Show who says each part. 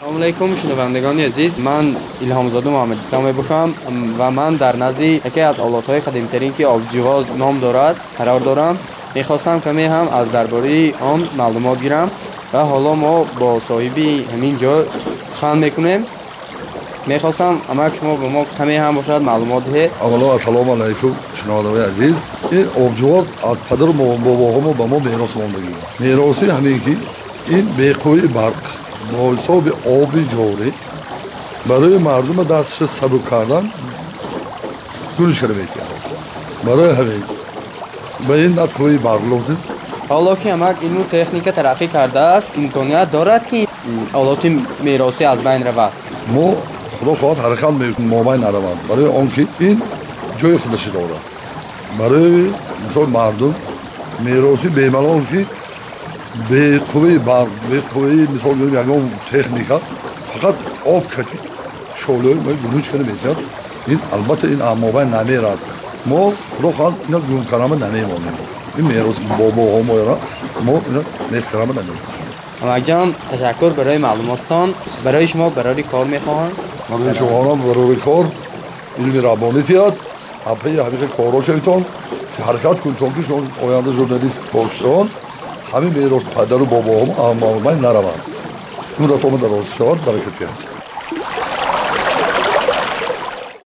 Speaker 1: салому алайкум шунавандагони азиз. Ман илҳомзода муҳаммадислам мебошам ва ман дар назди яке аз авлодҳои қадимтарин ки обҷивоз ном дорад қарор дорам. Мехостам каме ҳам аз дарбораи он маълумот гирам ва ҳоло мо бо соҳиби ҳамин ҷо сухан мекунем. Мехостам амак шумо ба мо каме ҳам бошад маълумот диҳед.
Speaker 2: Аввало ассалому алайкум шунавандаҳои азиз. Ин обҷувоз аз падару бобоҳомо ба мо мерос мондагӣ мероси ҳамин ки ин беқуввии барқ бо ҳисоби оби ҷорӣ барои мардума дасташа сабук кардан гӯнишкара мекард барои ҳамин ба ин на қуввии барқ лозим
Speaker 1: ҳоло ки амак ину техника тараққӣ кардааст имконият дорад ки олоти меросӣ аз байн равад.
Speaker 2: Мо худо хоҳад ҳаракат мобайн наравад барои он ки ин ҷои худаши дорад. Барои мисол мардум мероси бемалол ки به قوه برق به قوه مثال یعنی اون تکنیکا فقط آب کتی شعله ما گنوج کنه بهتر این البته این امابه نمه را ما خدا خواهد اینا گون کرامه نمه ما این میراز بابا همه را ما اینا نیست کرامه نمه
Speaker 1: محمد تشکر برای معلوماتتان برای شما برای کار می‌خواهم
Speaker 2: برای شما را برای کار علم ربانی تیاد اپی حقیق کارو شویتان که حرکت کنتان که شما آینده جورنالیست باشتان ҳамин мерос падару бобоҳомо амалмай нараванд. Умратома дароз шавад баракат яд